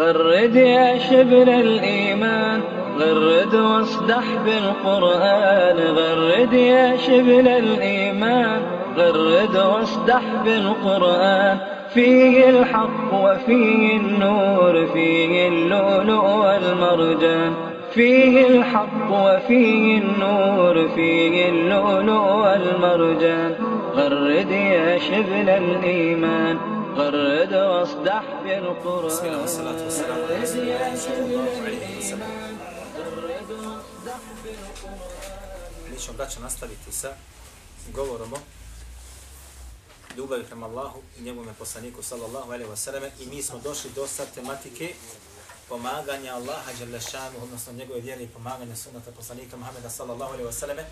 غرد يا شبل الإيمان غرد واصدح بالقرآن. غرد يا شبل الإيمان غرد واصدح بالقرآن. فيه الحق وفيه النور فيه اللؤلؤ والمرجان. فيه الحق وفيه النور فيه اللؤلؤ والمرجان. غرد يا شبل الإيمان. غرد واصدح بالقرآن بسم الله والصلاة والسلام على رسول الله صلى الله عليه وسلم. Mi ćemo, braćo, nastaviti sa govorom o ljubavi prema Allahu i njegovom poslaniku, sallallahu alaihi wasallam, i mi smo došli do sad tematike pomaganja Allaha Đalešanu, odnosno njegove vjere i pomaganja sunnata poslanika Muhammeda, sallallahu alaihi wasallam,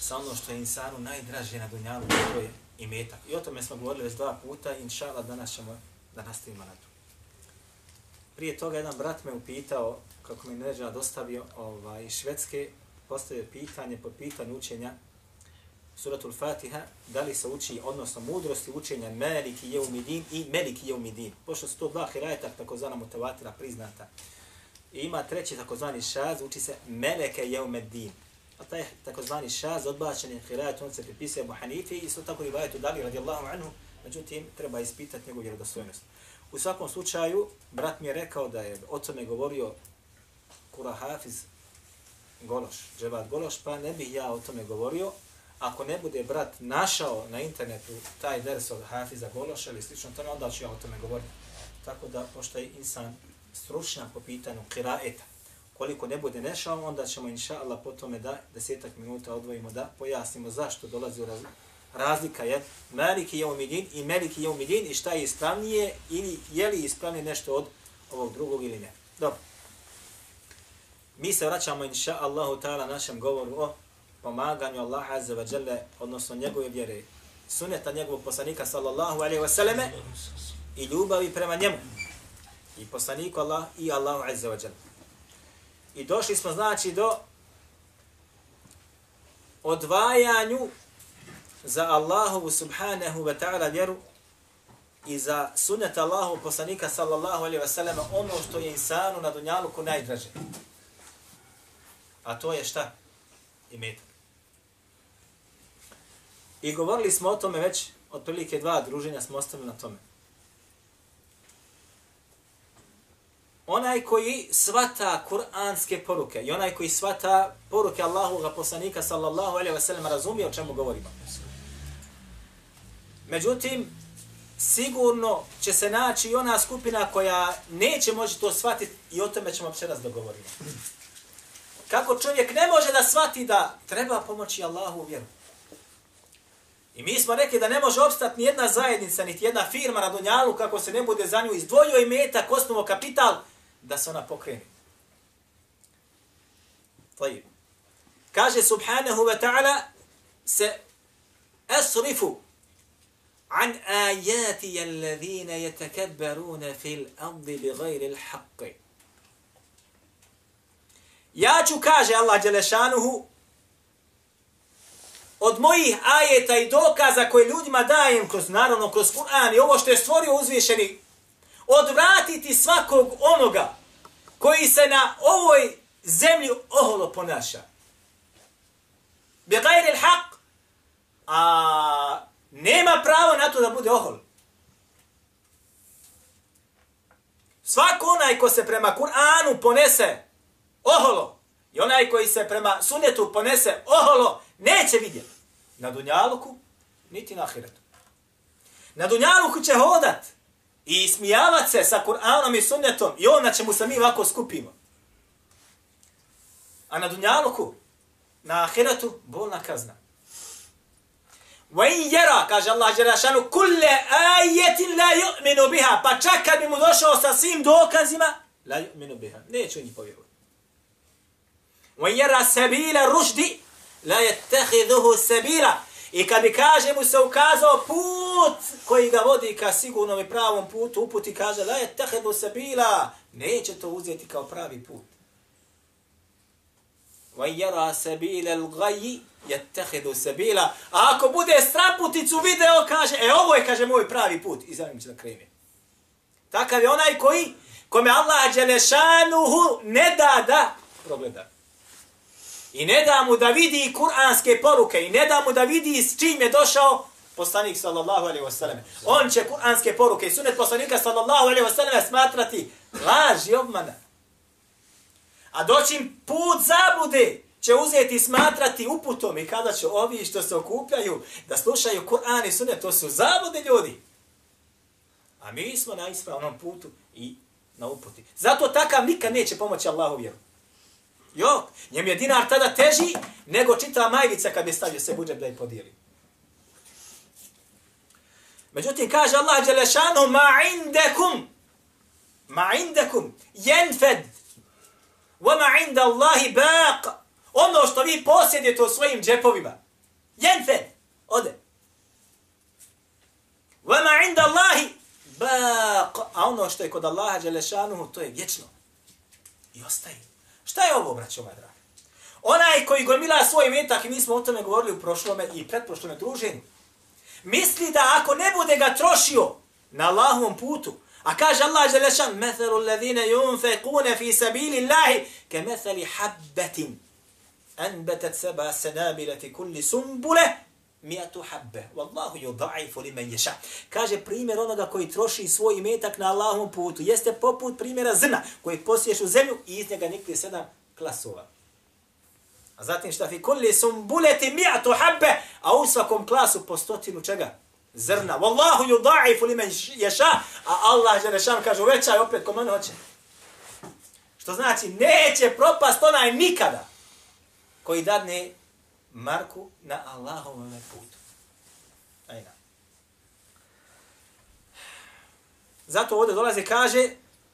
sa ono što je insanu najdraže na dunjalu, to je imetak. I o tome smo govorili već dva puta, inša Allah, danas ćemo da nastavimo na to. Prije toga jedan brat me upitao, kako mi neđa dostavio ovaj, Švedske, postavio pitanje po pitanju učenja suratul Fatiha, da li se uči, odnosno mudrosti učenja Meliki Jeumidin i Meliki Jeumidin. Pošto su to dva hirajeta, takozvana mutavatira priznata. I ima treći takozvani šaz, uči se Meleke Jeumedin. A taj takozvani šaz, odbačen je hirajat, on se pripisuje Abu Hanifi i isto tako rivajetu Dali radijallahu anhu, međutim, treba ispitati njegovu vjerodostojnost. U svakom slučaju, brat mi je rekao da je o tome govorio Kura Hafiz Gološ, Dževad Gološ, pa ne bih ja o tome govorio. Ako ne bude brat našao na internetu taj ders od Hafiza Gološa ili slično tome, onda ću ja o tome govoriti. Tako da, pošto je insan stručnjak po pitanju kiraeta, koliko ne bude nešao, onda ćemo inša Allah po tome da desetak minuta odvojimo da pojasnimo zašto dolazi u raz... razlika je Maliki je umidin i Meliki je umidin i šta je ispravnije ili je li ispravnije nešto od ovog drugog ili ne. Dobro. Mi se vraćamo inša Allahu ta'ala našem govoru o pomaganju Allaha azza wa jalla, odnosno njegove vjere, suneta njegovog poslanika sallallahu alaihi wa sallame i ljubavi prema njemu. I poslaniku Allah i Allahu azza wa jalla. I došli smo znači do odvajanju za Allahovu subhanahu wa ta'ala vjeru i za sunet Allahu poslanika sallallahu alaihi wa sallam ono što je insanu na dunjaluku najdraže. A to je šta? I metak. I govorili smo o tome već, otprilike dva druženja smo ostavili na tome. Onaj koji svata kuranske poruke i onaj koji svata poruke Allahovog poslanika sallallahu alejhi ve sellem razumije o čemu govorimo. Međutim, sigurno će se naći i ona skupina koja neće moći to shvatiti i o tome ćemo večeras dogovoriti. Kako čovjek ne može da shvati da treba pomoći Allahu u vjeru. I mi smo rekli da ne može obstati ni jedna zajednica, niti jedna firma na Dunjalu kako se ne bude za nju izdvojio i metak, osnovo kapital, da se ona pokrene. Tajib. Kaže subhanahu wa ta'ala se asrifu an ajati alladhina yatakabbaruna fil ardi bighayri al-haqq. Ja ću, kaže Allah Đelešanuhu, od mojih ajeta i dokaza koje ljudima dajem kroz, naravno, kroz Kur'an i ovo što je stvorio uzvišeni odvratiti svakog onoga koji se na ovoj zemlji oholo ponaša. Bi gajri haq, a nema pravo na to da bude ohol. Svako onaj ko se prema Kur'anu ponese oholo, i onaj koji se prema sunetu ponese oholo, neće vidjeti. Na dunjaluku, niti na ahiretu. Na dunjaluku će hodat, i smijavat se sa Kur'anom i sunnetom i on na čemu se mi ovako skupimo. A na dunjaluku, na ahiretu, bolna kazna. وَإِنْ يَرَا, kaže Allah Đerašanu, كُلَّ آيَةٍ لَا يُؤْمِنُ بِهَا Pa čak kad bi mu došao sa svim dokazima, la yu'minu biha. Neće oni povjerovati. وَإِنْ يَرَا سَبِيلَ رُشْدِ لَا يَتَّخِذُهُ سَبِيلًا I kad bi kaže mu se ukazao put koji ga vodi ka sigurnom i pravom putu, uputi kaže, la je tehedu se bila, neće to uzeti kao pravi put. Va jera se bile l'gaji, je. A ako bude straputicu video, kaže, e ovo je, kaže, moj pravi put. I za njim će da krene. Takav je onaj koji kome Allah Đelešanuhu ne da da progleda. I ne da mu da vidi kuranske poruke i ne da mu da vidi s čim je došao poslanik sallallahu alaihi wasallam. On će kuranske poruke i sunet poslanika sallallahu alaihi wasallam smatrati laž i obmana. A doći im put zabude će uzeti smatrati uputom i kada će ovi što se okupljaju da slušaju Kur'an i sunet, to su zabude ljudi. A mi smo na ispravnom putu i na uputi. Zato takav nikad neće pomoći Allahu vjeru. Jo, njem je dinar tada teži nego čita majvica kad bi stavio se budžet da je podijeli. Međutim, kaže Allah Đelešanu, ma indekum, ma indekum, jenfed, wa ma inda Allahi baq, ono što vi posjedite u svojim džepovima, jenfed, ode. Wa ma inda Allahi baq, a ono što je kod Allaha Đelešanu, to je vječno. I ostaje. Šta je ovo, braćo moja draga? Onaj koji gomila svoj metak, i mi smo o tome govorili u prošlome i pretprošlome druženju, misli da ako ne bude ga trošio na Allahovom putu, a kaže Allah želešan, methalu alladhina yunfiquna fi sabilillahi ke methali anbatat saba sanabilati kulli sunbulah miatu habbe. Wallahu yudha'ifu liman yasha. Kaže primjer onoga koji troši svoj metak na Allahovom putu jeste poput primjera zrna koji posiješ u zemlju i iz njega nikli sedam klasova. A zatim šta fi kulli sumbuleti mi'atu habbe, a u svakom klasu po stotinu čega? Zrna. Wallahu yudha'ifu liman yasha. A Allah Đelešan kaže uvećaj opet ko mene hoće. Što znači neće propast onaj nikada koji dadne marku na Allahovom putu. Ajna. Zato ovdje dolaze kaže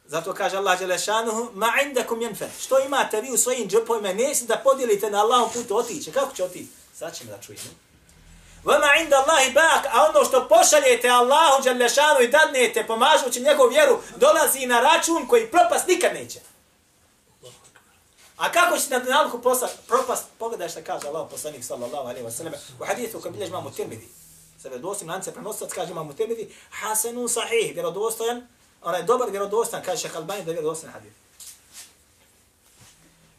Zato kaže Allah Đelešanuhu, ma indakum jenfer. Što imate vi u svojim džepovima, nesi da podijelite na Allahom putu otiće. Kako će otići? Sad ćemo da čujemo. Vama inda Allahi bak, a ono što pošaljete Allahu Đelešanu i dadnete pomažući njegovu vjeru, dolazi na račun koji propast nikad neće. A kako će na dunjalku propast? Pogledaj što kaže Allah poslanik sallallahu alaihi wa sallam u hadithu koji bilježi mamu tirmidi. Sa vjerodostim lance prenosac kaže mamu tirmidi, hasenun sahih, vjerodostojan, onaj dobar vjerodostan, kaže šeha Albani da je vjerodostan hadith.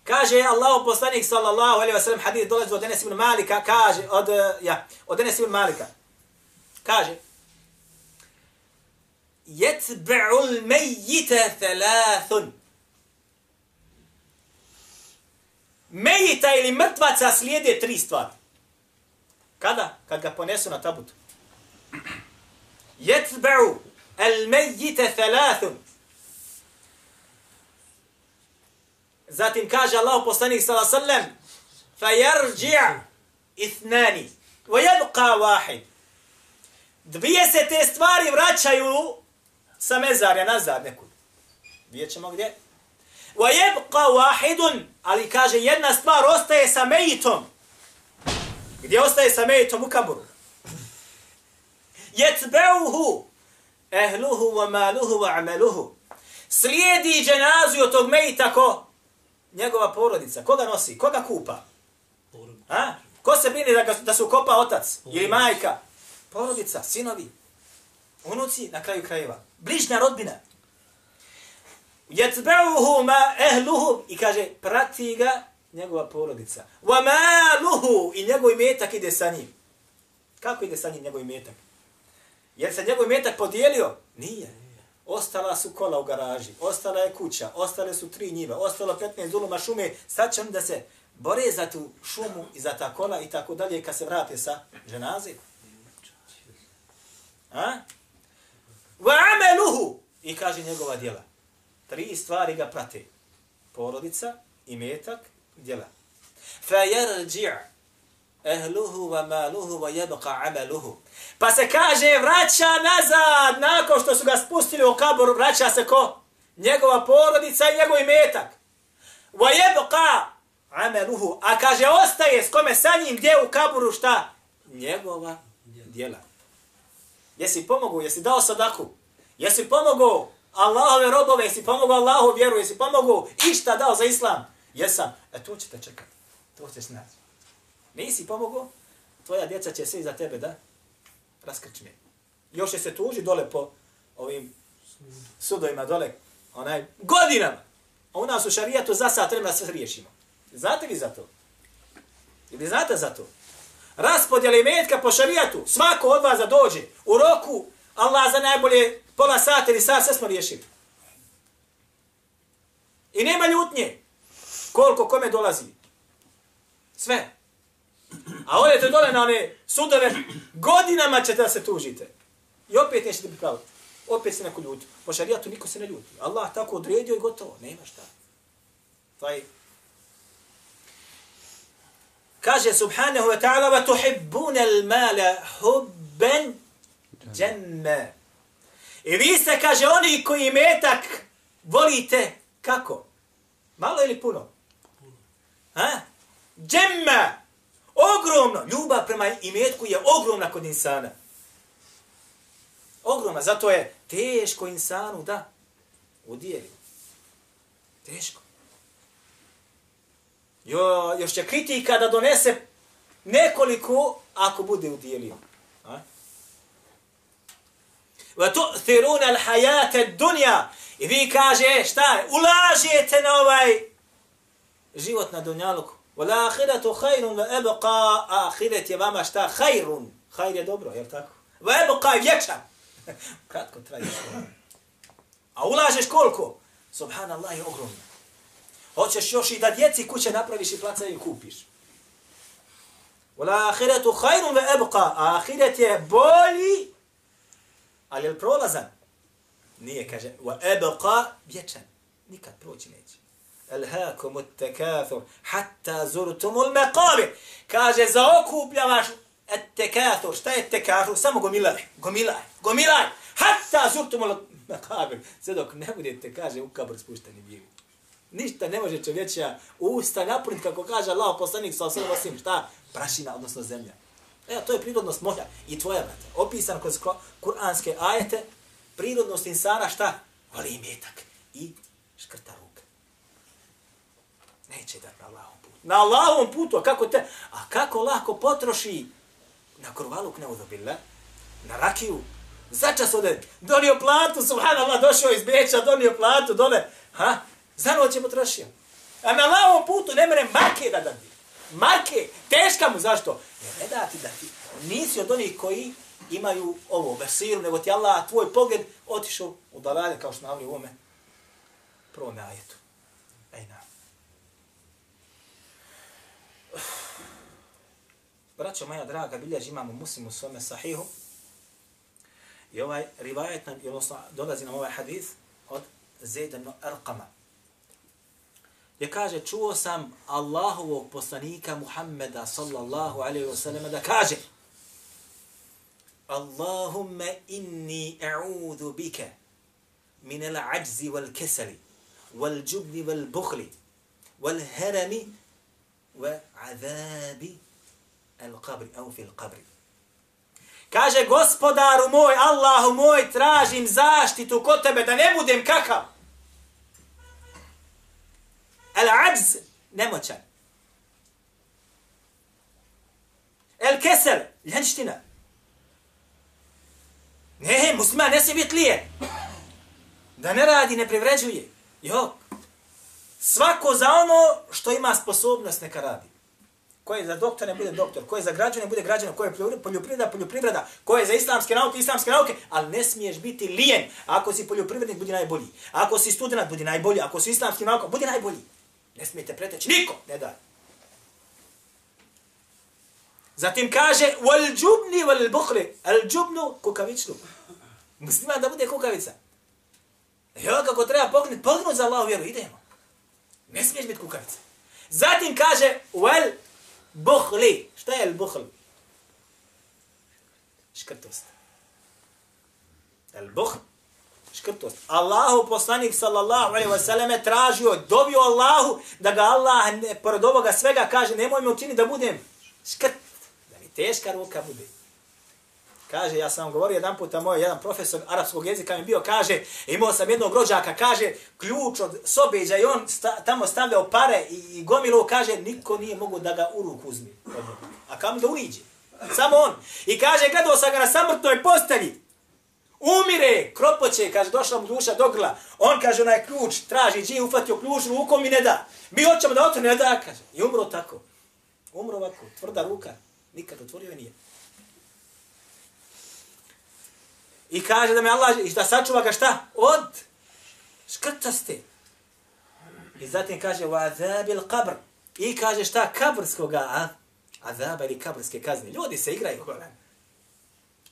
Kaže Allah poslanik sallallahu alaihi wa sallam hadith dolazi od Enes ibn Malika, kaže, od, ja, od Enes ibn Malika, kaže, jetbe'ul mejite thalathun. Mejita ili mrtvaca slijede tri stvari. Kada? Kad ga ponesu na tabut. Jetbeu el mejite thalathun. Zatim kaže Allah poslanik sala sallam fa jarđi' ithnani wa jelqa wahid. Dvije se te stvari vraćaju sa mezarja nazad nekud. Vidjet ćemo gdje? Yabqa wahidun, ali kaže jedna stvar ostaje sa mejitom. Gdje ostaje sa mejitom u kaburu? Wa maluhu wa amaluhu. Slijedi dženazu od tog mejita ko? Njegova porodica. Koga nosi? Koga kupa? A? Ko se brine da, da su kopa otac ili majka? Porodica, sinovi, unuci na kraju krajeva. Bližnja rodbina. Jetbeuhu ma ehluhu i kaže prati ga njegova porodica. Wa maluhu i njegov imetak ide sa njim. Kako ide sa njim njegov imetak? Jer se njegov metak podijelio? Nije. Ostala su kola u garaži, ostala je kuća, ostale su tri njive, ostalo 15 zuluma šume, sad će da se bore za tu šumu i za ta kola i tako dalje kad se vrate sa ženazi. A? Wa ameluhu! I kaže njegova djela. Tri stvari ga prate. Porodica, imetak, djela. Fa yarji' ehluhu wa maluhu wa yabqa amaluhu. Pa se kaže vraća nazad nakon što su ga spustili u kabor, vraća se ko? Njegova porodica i njegov imetak. Wa yabqa amaluhu. A kaže ostaje s kome sa njim gdje u kaburu, šta? Njegova djela. Jesi pomogao, jesi dao sadaku? Jesi pomogao Allahove robove, jesi pomogao Allahu vjeru, jesi pomogao išta dao za islam? Jesam. E to ćete čekati. To ćete snaći. Nisi pomogao, tvoja djeca će se iza tebe da raskrčme. Još će se tuži dole po ovim sudovima dole, Onaj, godinama. A u nas u šarijatu za sat vremena sve riješimo. Znate vi za to? Ili znate za to? Raspodjeli metka po šarijatu, svako od vas da dođe u roku, Allah za najbolje pola sata ili sat, sve smo riješili. I nema ljutnje. Koliko kome dolazi. Sve. A odete dole na one sudove, godinama ćete da se tužite. I opet nećete biti pravo. Opet se neko ljuti. Po šarijatu niko se ne ljuti. Allah tako odredio i gotovo. Nema šta. Taj. Kaže subhanahu wa ta'ala wa tuhibbuna al-mala hubban jamma. I vi ste, kaže, oni koji metak volite, kako? Malo ili puno? Ha? Džemma! Ogromno! Ljubav prema imetku je ogromna kod insana. Ogromna. Zato je teško insanu da udijeli. Teško. Jo, još će kritika da donese nekoliko ako bude udijelio. وَتُؤْثِرُونَ Wa الدُّنْيَا ad-dunya. I vi kaže, e, šta? Ulažete na ovaj život na dunjaluku. Wal akhiratu khairun wa abqa. Je vama šta? Khairun. Hajr je dobro, je tako? Wa abqa vječan. Kratko traje. A ulažeš koliko? Subhanallah je ogromno. Hoćeš još i da djeci kuće napraviš i placa i kupiš. Wal akhiratu khairun wa abqa. Akhirat je bolji, ali je prolazan. Nije, kaže, wa abqa vječan. Nikad proći neće. Alhaakum at-takathur hatta zurtum al-maqabir. Kaže zaokupljavaš et tekathur. Šta je tekathur? Samo gomilaj, gomilaj, gomilaj. Hatta zurtum al-maqabir. Sve dok ne budete, kaže, u kabor spušteni bili. Ništa ne može čovječja usta napuniti, kako kaže Allah, poslanik sa osim, osim, šta? Prašina, odnosno zemlja. Evo, to je prirodnost moja i tvoja, brate. Opisan kroz kuranske ajete, prirodnost insana, šta? Voli imetak i škrta ruka. Neće da na Allahom putu. Na Allahom putu, a kako te, a kako lako potroši na kurvaluk neudobila, na rakiju, začas ode, donio platu, subhanallah, došao iz Beča, donio platu, dole, ha, za noć je potrošio. A na lavom putu ne mere marke da dadi. Marke, teška mu, zašto? Jer ne da ti da ti, nisi od onih koji imaju ovo, besiru, nego ti Allah, tvoj pogled, otišao u dalale, kao što navali u ovome prvom ajetu. Ejna. Braćo moja draga, biljež imamo muslim u svome sahihu. I ovaj rivajet nam, odnosno dolazi nam ovaj hadith od Zaydanu Arqama. Je kaže, čuo sam Allahovog poslanika Muhammeda sallallahu alaihi wasallam da kaže Allahumma inni a'udhu bika min al-ajzi wal-kesali wal-jubni wal-bukhli wal-harami wa-azabi al-qabri au fi al-qabri. Kaže, gospodaru moj, Allahu moj, tražim zaštitu kod tebe da ne budem kakav. Al-ajz, nemoćan. El-kesel, ljenština. Ne, muslima ne se biti lije. Da ne radi, ne privređuje. Jo. Svako za ono što ima sposobnost neka radi. Ko je za doktora, bude doktor. Ko je za građane, bude građan. Ko je poljoprivreda, poljoprivreda. Ko je za islamske nauke, islamske nauke. Ali ne smiješ biti lijen. Ako si poljoprivrednik, budi najbolji. Ako si student, budi najbolji. Ako si islamski nauka, budi najbolji. Ne smijete preteći. Niko ne da. Zatim kaže, wal džubni wal bukhli. Al džubnu, kukavičnu. Musliman da bude kukavica. Jo, kako treba pognut, pognut za Allahu vjeru, idemo. Ne smiješ biti kukavica. Zatim kaže, wal buhli. Šta je al bukhl? Škrtost. Al bukhl škrtost. Allahu poslanik sallallahu alejhi ve selleme tražio, dobio Allahu da ga Allah ne, pored ovoga svega kaže nemoj me učini da budem škrt, da mi teška ruka bude. Kaže, ja sam govorio jedan puta, moj jedan profesor arapskog jezika mi bio, kaže, imao sam jednog rođaka, kaže, ključ od sobeđa i on sta, tamo stavljao pare i, i gomilo, kaže, niko nije mogu da ga u ruku uzmi. A kam da uriđe? Samo on. I kaže, gledao sam ga na samrtnoj postelji. Umire, kropoće, kaže, došla mu duša do grla. On kaže, onaj ključ, traži, dži, ufatio ključ, rukom i ne da. Mi hoćemo da otvori, ne da, kaže. I umro tako. Umro ovako, tvrda ruka. Nikad otvorio nije. I kaže da me Allah, i da sačuva ga šta? Od škrtaste. I zatim kaže, wa azabil qabr. I kaže šta? Kabrskoga, a? Azaba ili kabrske kazne. Ljudi se igraju kolan.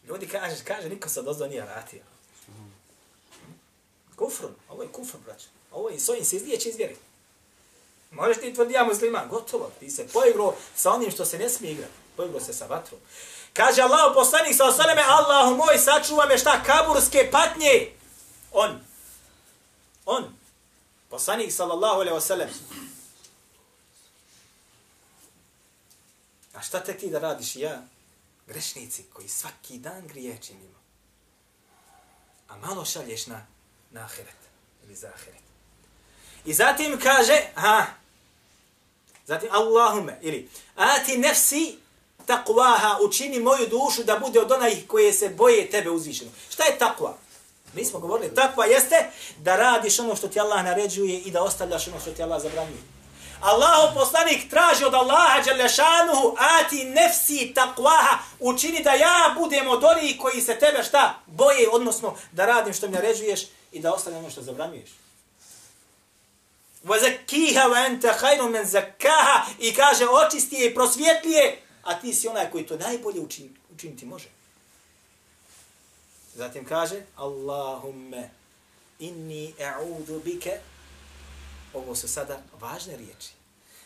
Ljudi kaže, kaže, niko se dozdo nije vratio. Kufrun, ovo je kufr, braćo. Ovo je, s ovim se izliječe iz vjeri. Možeš ti tvrdi ja musliman, gotovo. Ti se poigrao sa onim što se ne smije igrati. Poigrao se sa vatrom. Kaže Allah poslanik sa osaleme, Allahu moj, sačuva me šta, kaburske patnje. On. On. Poslanik sallallahu alaihi wasallam. A šta tek ti da radiš ja? Grešnici koji svaki dan grije činimo. A malo šalješ na, na ahiret. Ili za ahiret. I zatim kaže, ha, zatim Allahume, ili, ati nefsi takvaha, učini moju dušu da bude od onih koje se boje tebe uzvišeno. Šta je takva? Mi smo govorili, takva jeste da radiš ono što ti Allah naređuje i da ostavljaš ono što ti Allah zabranjuje. Allahu poslanik traži od Allaha Đalešanuhu ati nefsi takvaha učini da ja budem od onih koji se tebe šta boje, odnosno da radim što mi naređuješ i da ostavljam ono što zabranjuješ. وَزَكِّيهَا وَأَنْتَ خَيْرٌ مَنْ زَكَّاهَا I kaže očisti je i prosvjetlije, a ti si onaj koji to najbolje učin, učiniti može. Zatim kaže Allahumme inni e'udu bike Ovo su sada važne riječi.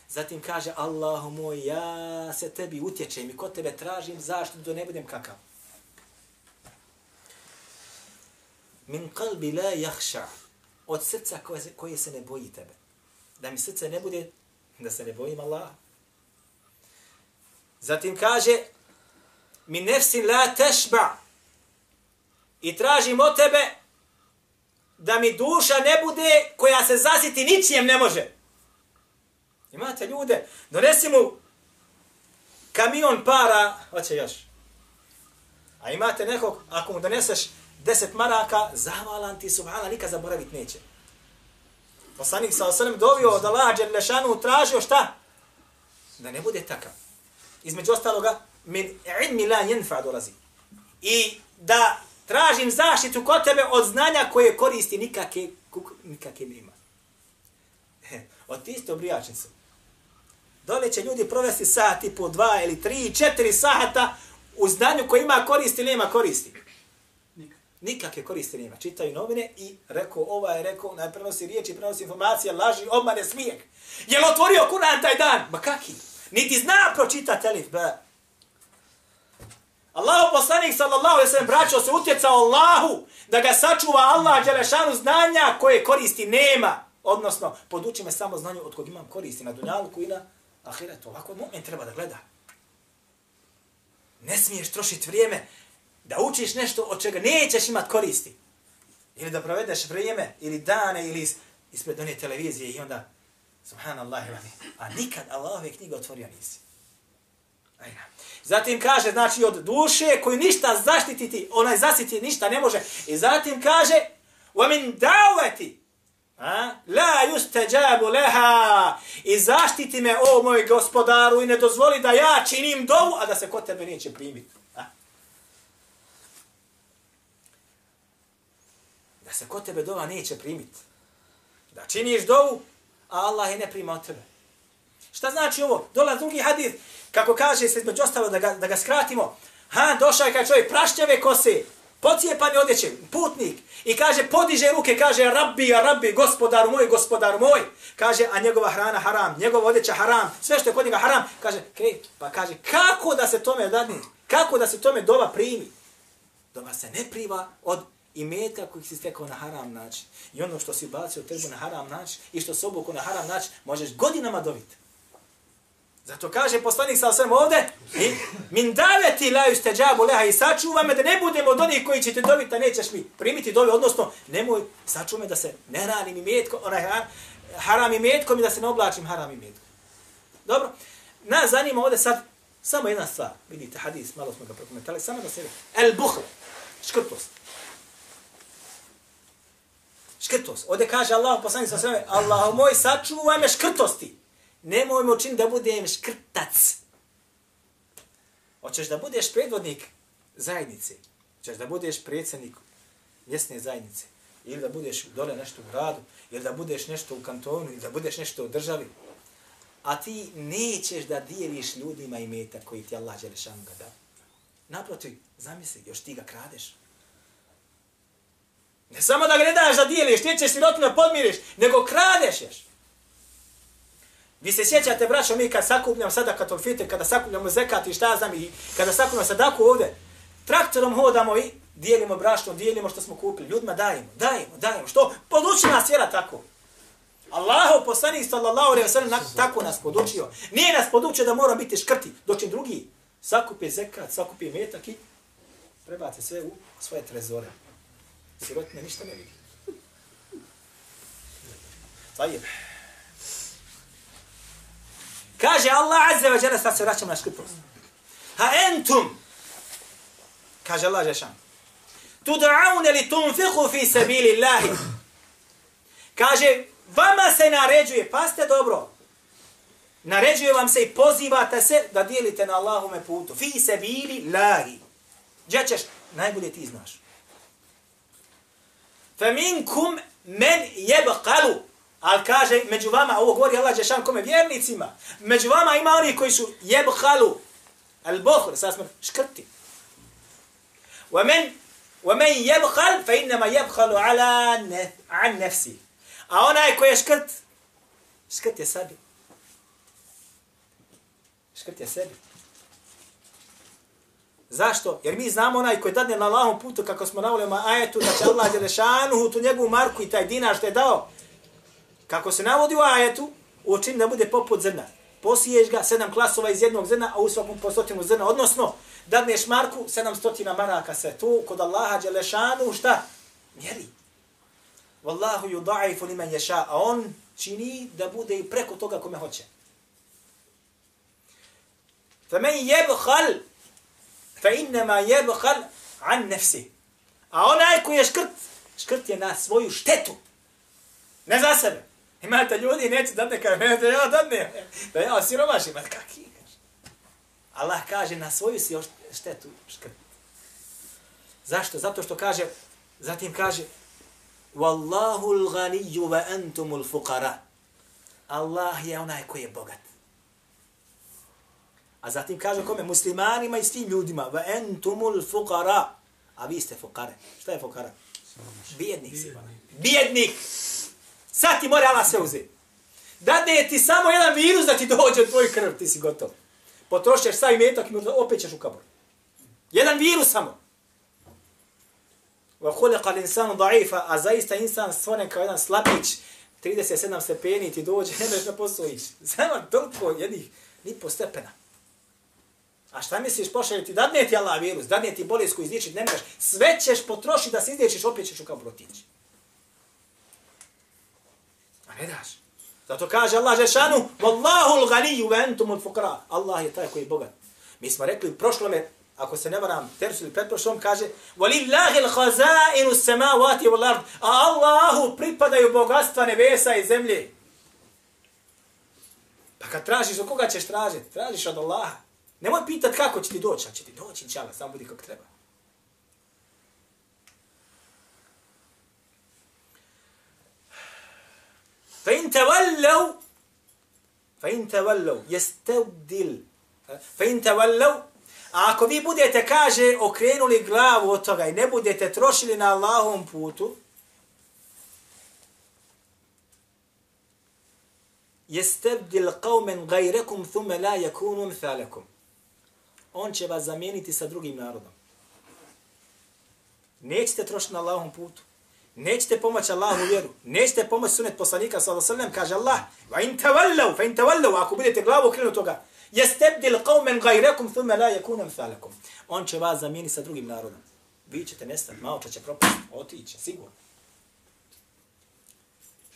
Zatim kaže Allahu moj, ja se tebi utječem i kod tebe tražim zaštitu da ne budem kakav. Min kalbi la jahša. Od srca koje koje se ne boji tebe. Da mi srce ne bude, da se ne bojim Allah. Zatim kaže min nefsi la tešba. I tražim od tebe da mi duša ne bude koja se zasiti ničijem ne može. Imate ljude, donesi mu kamion para, hoće još. A imate nekog, ako mu doneseš deset maraka, zavalan ti subhana, nikad zaboravit neće. Poslanik sa osanem dovio od Allaha Đerlešanu tražio šta? Da ne bude takav. Između ostaloga, min ilmi la jenfa dolazi. I da tražim zaštitu kod tebe od znanja koje koristi nikake, nikake nema. Od ti isto obrijačnicu. Dole će ljudi provesti sati po dva ili tri, četiri sata u znanju koje ima koristi ili nema koristi. Nikakve koristi nema. Čitaju novine i rekao, ova je rekao, naj prenosi riječi, prenosi informacije, laži, obmane, smijek. Je li otvorio Kur'an taj dan? Ma kaki? Niti zna pročitati elif, ba. Allahu poslanik sallallahu alejhi ve sellem braćo se utjecao Allahu da ga sačuva Allah dželešanu znanja koje koristi nema. Odnosno, poduči me samo znanju od kog imam koristi na dunjalku i na ahiretu. Ovako mu'min treba da gleda. Ne smiješ trošiti vrijeme da učiš nešto od čega nećeš imat koristi. Ili da provedeš vrijeme, ili dane, ili ispred one televizije i onda, subhanallah, a nikad Allahove knjige otvorio nisi. Ajna. Zatim kaže, znači, od duše koju ništa zaštititi, onaj zasiti ništa ne može. I zatim kaže, وَمِنْ دَعْوَتِ La yustajabu leha i zaštiti me, o moj gospodaru, i ne dozvoli da ja činim dovu, a da se kod tebe neće primiti. A? Da se kod tebe dova neće primiti. Da činiš dovu, a Allah je ne prima od tebe. Šta znači ovo? Dola drugi hadith, kako kaže se između ostalo da ga, da ga skratimo. Ha, došao je kao čovjek prašćave kose, pocijepani odjeće, putnik, i kaže, podiže ruke, kaže, rabbi, ja rabbi, gospodaru moj, gospodaru moj. Kaže, a njegova hrana haram, njegova odjeća haram, sve što je kod njega haram. Kaže, okay, pa kaže, kako da se tome dadni, Kako da se tome doba primi? Doba se ne priva od imetka kojih si stekao na haram način. I ono što si bacio trbu na haram način i što se obuku na haram način, možeš godinama dobiti. Zato kaže poslanik sa svem ovde, i min daveti la yustajabu leha i sačuva me da ne budemo od onih koji će te dobiti, a nećeš mi primiti dobi, odnosno nemoj sačuva me da se ne ranim i metko, onaj haram i metkom i da se ne oblačim haram i metkom. Dobro, nas zanima ovde sad samo jedna stvar. Vidite, hadis, malo smo ga prokomentali, samo da se El buhl, škrtost. Škrtost. Ovde kaže Allah poslanik sa sveme, Allah moj, sačuvaj me škrtosti. Nemojmo me da budem škrtac. Hoćeš da budeš predvodnik zajednice. Hoćeš da budeš predsjednik mjesne zajednice. Ili da budeš dole nešto u gradu. Ili da budeš nešto u kantonu. Ili da budeš nešto u državi. A ti nećeš da dijeliš ljudima i meta koji ti Allah Đelešanu ga dao. Naprotiv, zamisli, još ti ga kradeš. Ne samo da ga ne daš da dijeliš, nećeš sirotima podmiriš, nego kradeš ješ. Vi se sjećate, braćo, mi kad sakupljamo sada katol fitir, kada sakupljamo zekat i šta znam, i kada sakupljamo sadaku ovde, traktorom hodamo i dijelimo brašno, dijelimo što smo kupili, ljudima dajemo, dajemo, dajemo. Što? Poduči nas vjera tako. Allahu poslanik sallallahu alejhi ve sellem tako nas podučio. Nije nas podučio da moramo biti škrti, dočim drugi sakupe zekat, sakupe metak i prebace sve u svoje trezore. Sirotne ništa ne vidi. Tajib. Kaže Allah Azza wa Jalla, sad se vraćamo na škriprost. Ha entum, kaže Allah Žešan, tu li tunfihu fi sabili Allahi. Kaže, vama se naređuje, paste dobro, naređuje vam se i pozivate se da dijelite na Allahome putu. Fi sabili Allahi. Gdje ćeš? Najbolje ti znaš. Fa minkum men jebqalu. Ali kaže, među vama, ovo govori Allah Žešan kome vjernicima, među vama ima oni koji su jebhalu, al bohr, sad smo škrti. wa men jebhal, fe innama jebhalu ala ne, an nefsi. A onaj koji je škrt, škrt je sebi. Škrt je sebi. Zašto? Jer mi znamo onaj koji tadne na lahom putu, kako smo navoljeno ajetu, da će Allah Đelešanu tu njegovu marku i taj dinar što je dao, kako se navodi u ajetu, učin da bude poput zrna. Posiješ ga sedam klasova iz jednog zrna, a u svakom po stotinu zrna. Odnosno, dadneš Marku sedam stotina maraka se tu, kod Allaha Đelešanu, šta? Mjeri. Wallahu ju da'ifu li ješa, a on čini da bude i preko toga kome hoće. Fa men jebhal, fa innama jebhal an nefsi. A onaj koji je škrt, škrt je na svoju štetu. Ne za sebe. Imate ljudi, neće da ne kaže, da ja dadne, da ja osiromašim, ali kaki? Allah kaže, na svoju si štetu škrt. Zašto? Zato što kaže, zatim kaže, Wallahu l-ganiju wa antumu l-fuqara. Allah je onaj koji je bogat. A zatim kaže kome? Muslimanima i svim ljudima. Wa antumu l-fuqara. A vi ste fuqare. Šta je fuqara? Bijednik si. Bijednik. Sad ti mora Allah sve uzeti. Dadne ti samo jedan virus da ti dođe u tvoj krv, ti si gotov. Potrošiš sav imetak i opet ćeš u kabor. Jedan virus samo. Wa khuliqa al-insanu da'ifa, a zaista insan stvoren kao jedan slapić, 37 stepeni ti dođe, ne možeš na posao ići. Samo toliko jednih, ni po stepena. A šta misliš, pošalje ti, dadne ti Allah virus, dadne ti bolest koju izličiti, ne možeš, sve ćeš potrošiti da se izličiš, opet ćeš u kabor otići. A ne daš. Zato kaže Allah Žešanu, Wallahu l'ganiju ve entum l-fukra. Allah je taj koji je bogat. Mi smo rekli u prošlome, ako se ne varam, tersu ili pretprošlom, kaže, Walillahi l-hazainu samavati wal ard. A Allahu pripadaju bogatstva nebesa i zemlje. Pa kad tražiš, od koga ćeš tražiti? Tražiš od Allaha. Nemoj pitat kako će ti doći, a će ti doći, inšala, samo budi kako treba. فإن تولوا فإن تولوا يستبدل فإن تولوا A ako vi budete, kaže, okrenuli glavu od toga i ne budete trošili na Allahom putu, jestebdil qavmen gajrekum thume la yakunu thalekum. On će vas zamijeniti sa drugim narodom. Nećete trošiti na Allahom putu. Nećete pomoći Allahu vjeru. Nećete pomoći sunet poslanika sallallahu alejhi ve sellem kaže Allah: "Wa in tawallu fa in tawallu ako budete glavu okrenuti toga, yastabdil qauman ghayrakum thumma la yakunu amsalakum." On će vas zamijeniti sa drugim narodom. Vi ćete nestati, malo će propasti, otići, sigurno.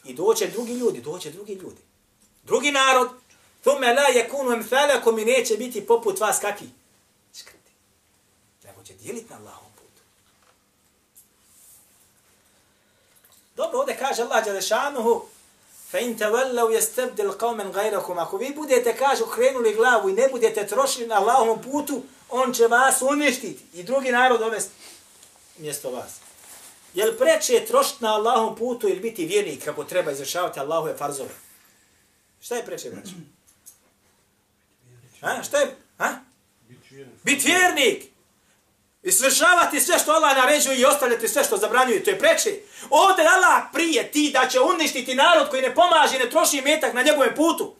I doće drugi ljudi, doće drugi ljudi. Drugi narod, thumma la yakunu amsalakum neće biti poput vas kakvi? Škrti. Nego će dijeliti na Allahu. Dobro, ovdje kaže Allah Đalešanuhu, fa in tavallav jestebdil qawmen gajrakum. Ako vi budete, kaže, okrenuli glavu i ne budete trošili na Allahovom putu, on će vas uništiti i drugi narod dovesti mjesto vas. Je li preče trošiti na Allahom putu ili biti vjernik kako treba izvršavati Allahove farzove? Šta je preče, braćo? A? Šta je? A? Biti vjernik. I svršavati sve što Allah naređuje i ostavljati sve što zabranjuje. To je preče. Ovdje Allah prije ti da će uništiti narod koji ne pomaže ne troši metak na njegovom putu.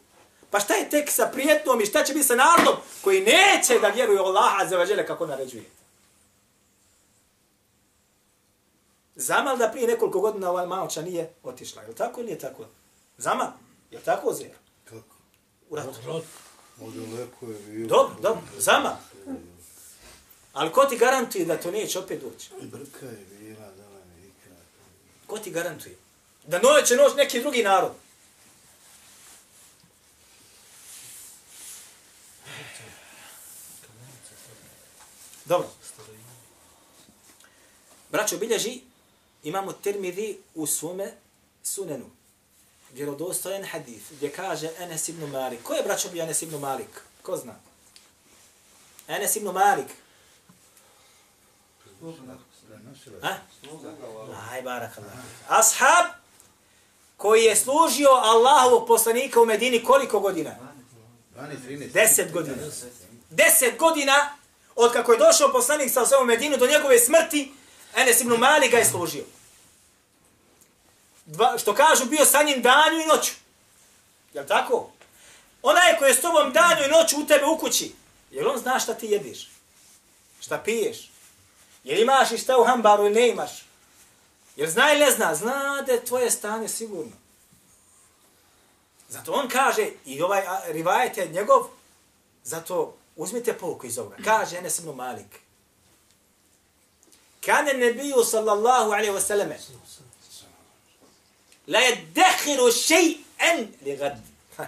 Pa šta je tek sa prijetnom i šta će biti sa narodom koji neće da vjeruje Allaha za vađele kako naređuje? Zamal da prije nekoliko godina ovaj malča nije otišla. Je li tako ili nije tako? Zamal. Je li tako zer? Kako? U ratu. Ovdje lepo je bilo. Dobro, dobro. Zamal. Ali ko ti garantuje da to neće opet doći? Brka je bila, dala mi ikra. Ko ti garantuje? Da noće će noć neki drugi narod. Dobro. Braćo, bilježi, imamo termidi u svome sunenu. Vjerodostojen hadith, gdje kaže Enes ibn Malik. Ko je braćo bio Enes ibn Malik? Ko zna? Enes ibn Malik. Ha? Aj, barakallah. Ashab koji je služio Allahovog poslanika u Medini koliko godina? 12, 13. 10 godina. 10 godina od kako je došao poslanik sa osvom Medinu do njegove smrti, Enes ibn Malik ga je služio. Dva, što kažu, bio sa njim danju i noću. Je tako? Onaj koji je s tobom danju i noću u tebe u kući, jer on zna šta ti jediš? Šta piješ? Jel imaš i šta u hambaru ili ne imaš? Jer zna ili ne zna? Zna da je tvoje stanje sigurno. Zato on kaže, i ovaj rivajet je njegov, zato uzmite pouku iz ovoga. Kaže Enes ibn Malik. Kane nebiju sallallahu alaihi wa sallam la yadakhiru shay'an li gad.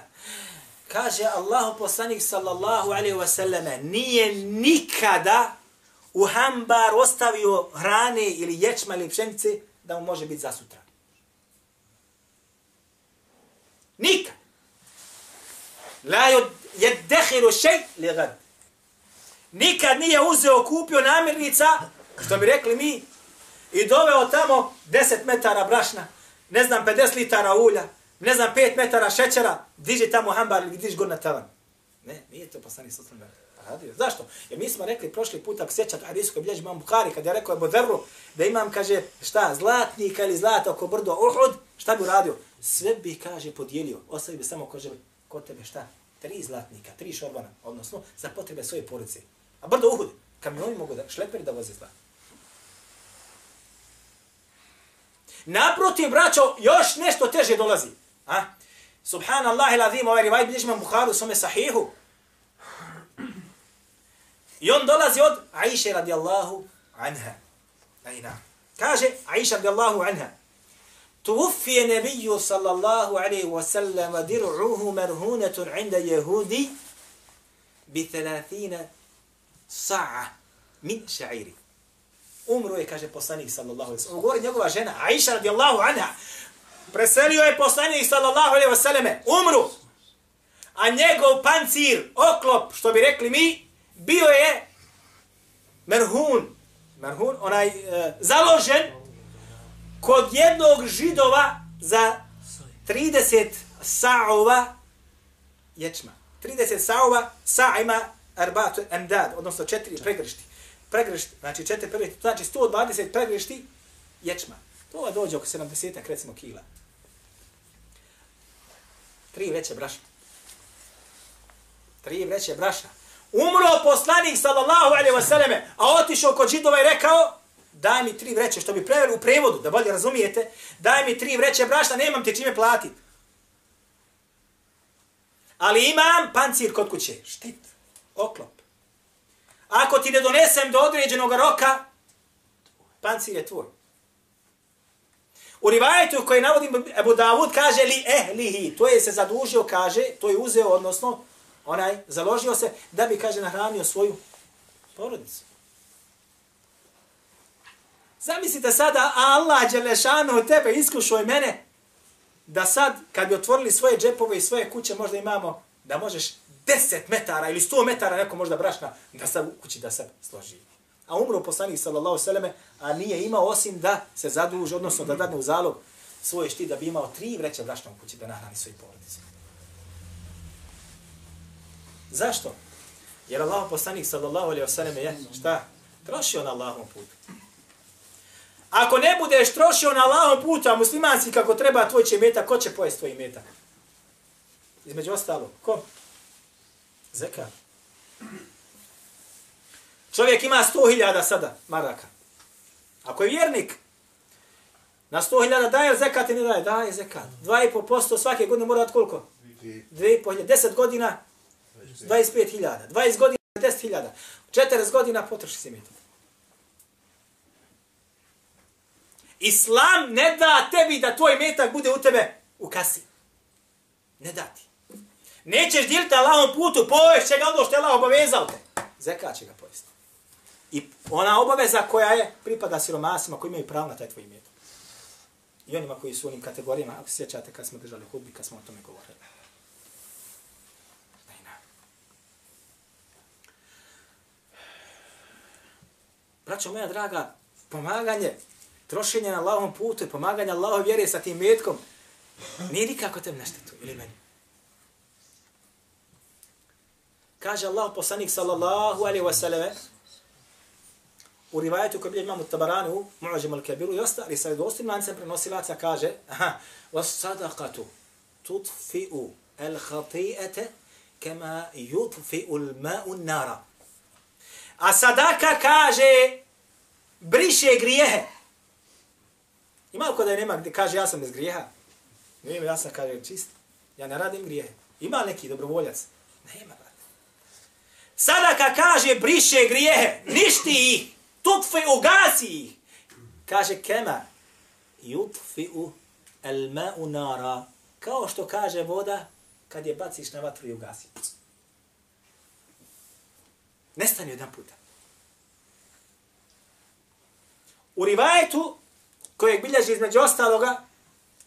Kaže Allahu poslanik sallallahu alaihi wa sallam nije nikada u hambar ostavio hrane ili ječma ili pšenice da mu može biti za sutra. Nikad. La yadakhiru shay li gad. Nikad nije uzeo, kupio namirnica, što bi rekli mi, i doveo tamo 10 metara brašna, ne znam, 50 litara ulja, ne znam, 5 metara šećera, diži tamo hambar ili diži god na tavan. Ne, nije to poslani sa osnovne radio. Zašto? Jer mi smo rekli prošli put, ako sjećate hadijskoj bilježi imam Bukhari, kada je rekao Ebu Boderu, da imam, kaže, šta, zlatnika ili zlata oko brdo Uhud, šta bi uradio? Sve bi, kaže, podijelio. Ostavi bi samo, kaže, kod tebe šta? Tri zlatnika, tri šorbana, odnosno, za potrebe svoje porodice. A brdo Uhud, kamioni mogu da, šleperi da voze zlat. Naprotiv, braćo, još nešto teže dolazi. A? Subhanallah il azim, ovaj rivaj bilježi imam Buharu, svome sahihu. I on dolazi od Aisha radijallahu anha. Ajna. Kaže Aisha radijallahu anha. Tuvufije nebiju sallallahu alaihi wa sallam diru'uhu merhunetun inda jehudi bi thalathina sa'a min sha'iri. Umro je, kaže poslanik sallallahu alaihi wa sallam. Govori njegova žena, Aisha radijallahu anha. Preselio je poslanik sallallahu alaihi wa sallam. Umru. A njegov pancir, oklop, što bi rekli mi, bio je merhun. Merhun, onaj e, založen kod jednog židova za 30 sa'ova ječma. 30 sa'ova, sa' ima arbatu emdad, odnosno četiri pregršti pregršt, znači četiri pregršti, znači 120 pregršti ječma. To dođe oko 70 recimo kila. Tri veće braša. Tri veće braša. Umro poslanik sallallahu alejhi ve selleme, a otišao kod židova i rekao, daj mi tri vreće, što bi preveli u prevodu, da bolje razumijete, daj mi tri vreće brašna, nemam te čime platiti. Ali imam pancir kod kuće. Štit. Oklop. Ako ti ne donesem do određenog roka, pancir je tvoj. U rivajetu koji navodim Ebu Davud kaže li ehlihi, to je se zadužio, kaže, to je uzeo, odnosno, onaj, založio se da bi, kaže, nahranio svoju porodicu. Zamislite sada, Allah Đelešanu tebe iskušao i mene, da sad, kad bi otvorili svoje džepove i svoje kuće, možda imamo da možeš 10 metara ili 100 metara neko možda brašna da se u kući da se složi. A umro poslanik sallallahu selleme, a nije imao osim da se zaduži, odnosno da dadne u zalog svoje šti da bi imao tri vreće brašna u kući da nahrani svoju porodicu. Zašto? Jer Allah poslanik sallallahu alejhi ve selleme je šta? Trošio na Allahom putu. Ako ne budeš trošio na Allahom putu, a muslimanski kako treba tvoj će metak, ko će pojesti tvoj metak? Između ostalo, ko? Zekat. Čovjek ima 100.000 sada maraka. Ako je vjernik, na 100.000 daje zekat i ne daje? Daje zekat. 2,5% svake godine mora dati koliko? 2,5 10 godina Znači, 25.000. 20 godina 10.000. 40 godina potroši se metak. Islam ne da tebi da tvoj metak bude u tebe u kasi. Ne da ti. Nećeš dijeliti Allahom putu, poješ će ga ono što je Allah obavezao te. Zeka će ga pojesti. I ona obaveza koja je pripada siromasima koji imaju pravo na taj tvoj metak. I onima koji su u onim kategorijama, ako se sjećate kad smo držali hudbi, kad smo o tome govorili. Braćo moja draga, pomaganje, trošenje na Allahom putu i pomaganje Allahom vjere sa tim metkom, nije nikako tem naštetu, ili meni. Kaže Allah poslanik sallallahu alaihi wa sallam, u rivajetu koji imamo tabarani u al-Kabiru i ostali sa dostim lancem prenosilaca kaže was sadaqatu tutfi'u al-khati'ata kama yutfi'u al-ma'u an-nara. A sadaka kaže briše grijehe. Ima ko da nema gdje kaže ja sam bez grijeha? Nema, ja sam kaže čist. Ja ne radim grijehe. Ima neki dobrovoljac? Nema, brate. Sadaka kaže briše grijehe, ništi ih, tutfi ugasi ih. Kaže kema, jutfi u el u nara. Kao što kaže voda, kad je baciš na vatru i ugasi. Nestani jedan puta. U rivajetu, kojeg bilježi između ostaloga,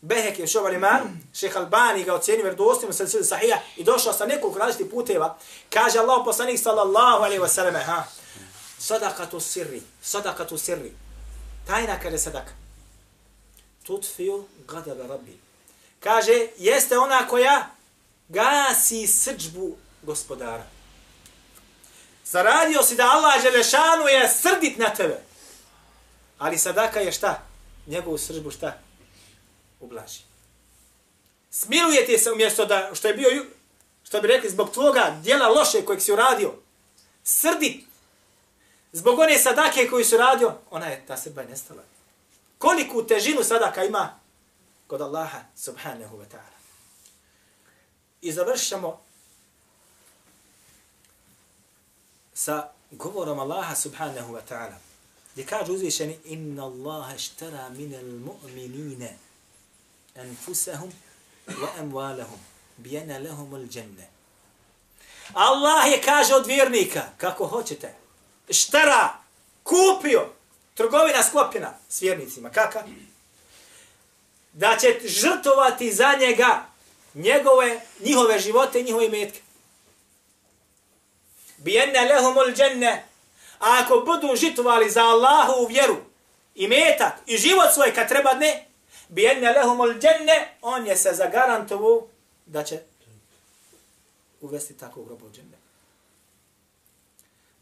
Behek je šoval iman, šeha Albani ga ocjenio vjerodostojno sa sili sahija i došao sa nekoliko različitih puteva. Kaže Allah poslanik sallallahu alaihi wasallam, ha, sadakatu sirri, sadakatu sirri. Tajna kaže sadaka. Tutfiju gadaba rabbi. Kaže, jeste ona koja gasi srđbu gospodara. Zaradio si da Allah Želešanu je srdit na tebe. Ali sadaka je šta? Njegovu sržbu šta? ublaži. Smilujete se umjesto da, što je bio, što bi rekli, zbog tvoga dijela loše kojeg si uradio, Srdit. zbog one sadake koju si uradio, ona je, ta srba je nestala. Koliku težinu sadaka ima kod Allaha subhanahu wa ta'ala. I završamo sa govorom Allaha subhanahu wa ta'ala. Gdje kaže uzvišeni, inna Allaha štara minel mu'minine anfusahum wa amwalahum bijena lahum dženne. Allah je kaže od vjernika, kako hoćete, štara, kupio, trgovina sklopljena s vjernicima, kaka? Da će žrtovati za njega njegove, njihove živote i njihove metke. Bijena lehumul dženne. A ako budu žitovali za Allahu u vjeru, i metak, i život svoj kad treba ne, bijenne lehumul dženne, on je se zagarantovu da će uvesti takvog roba u dženne.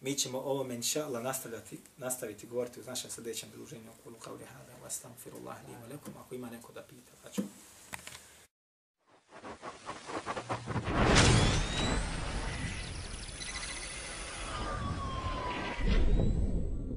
Mi ćemo ovo inša Allah nastaviti, nastaviti govoriti u našem sljedećem druženju. Kulu kao lihada, vas wa astaghfirullah lekom. Ako ima neko da pita, pa ćemo.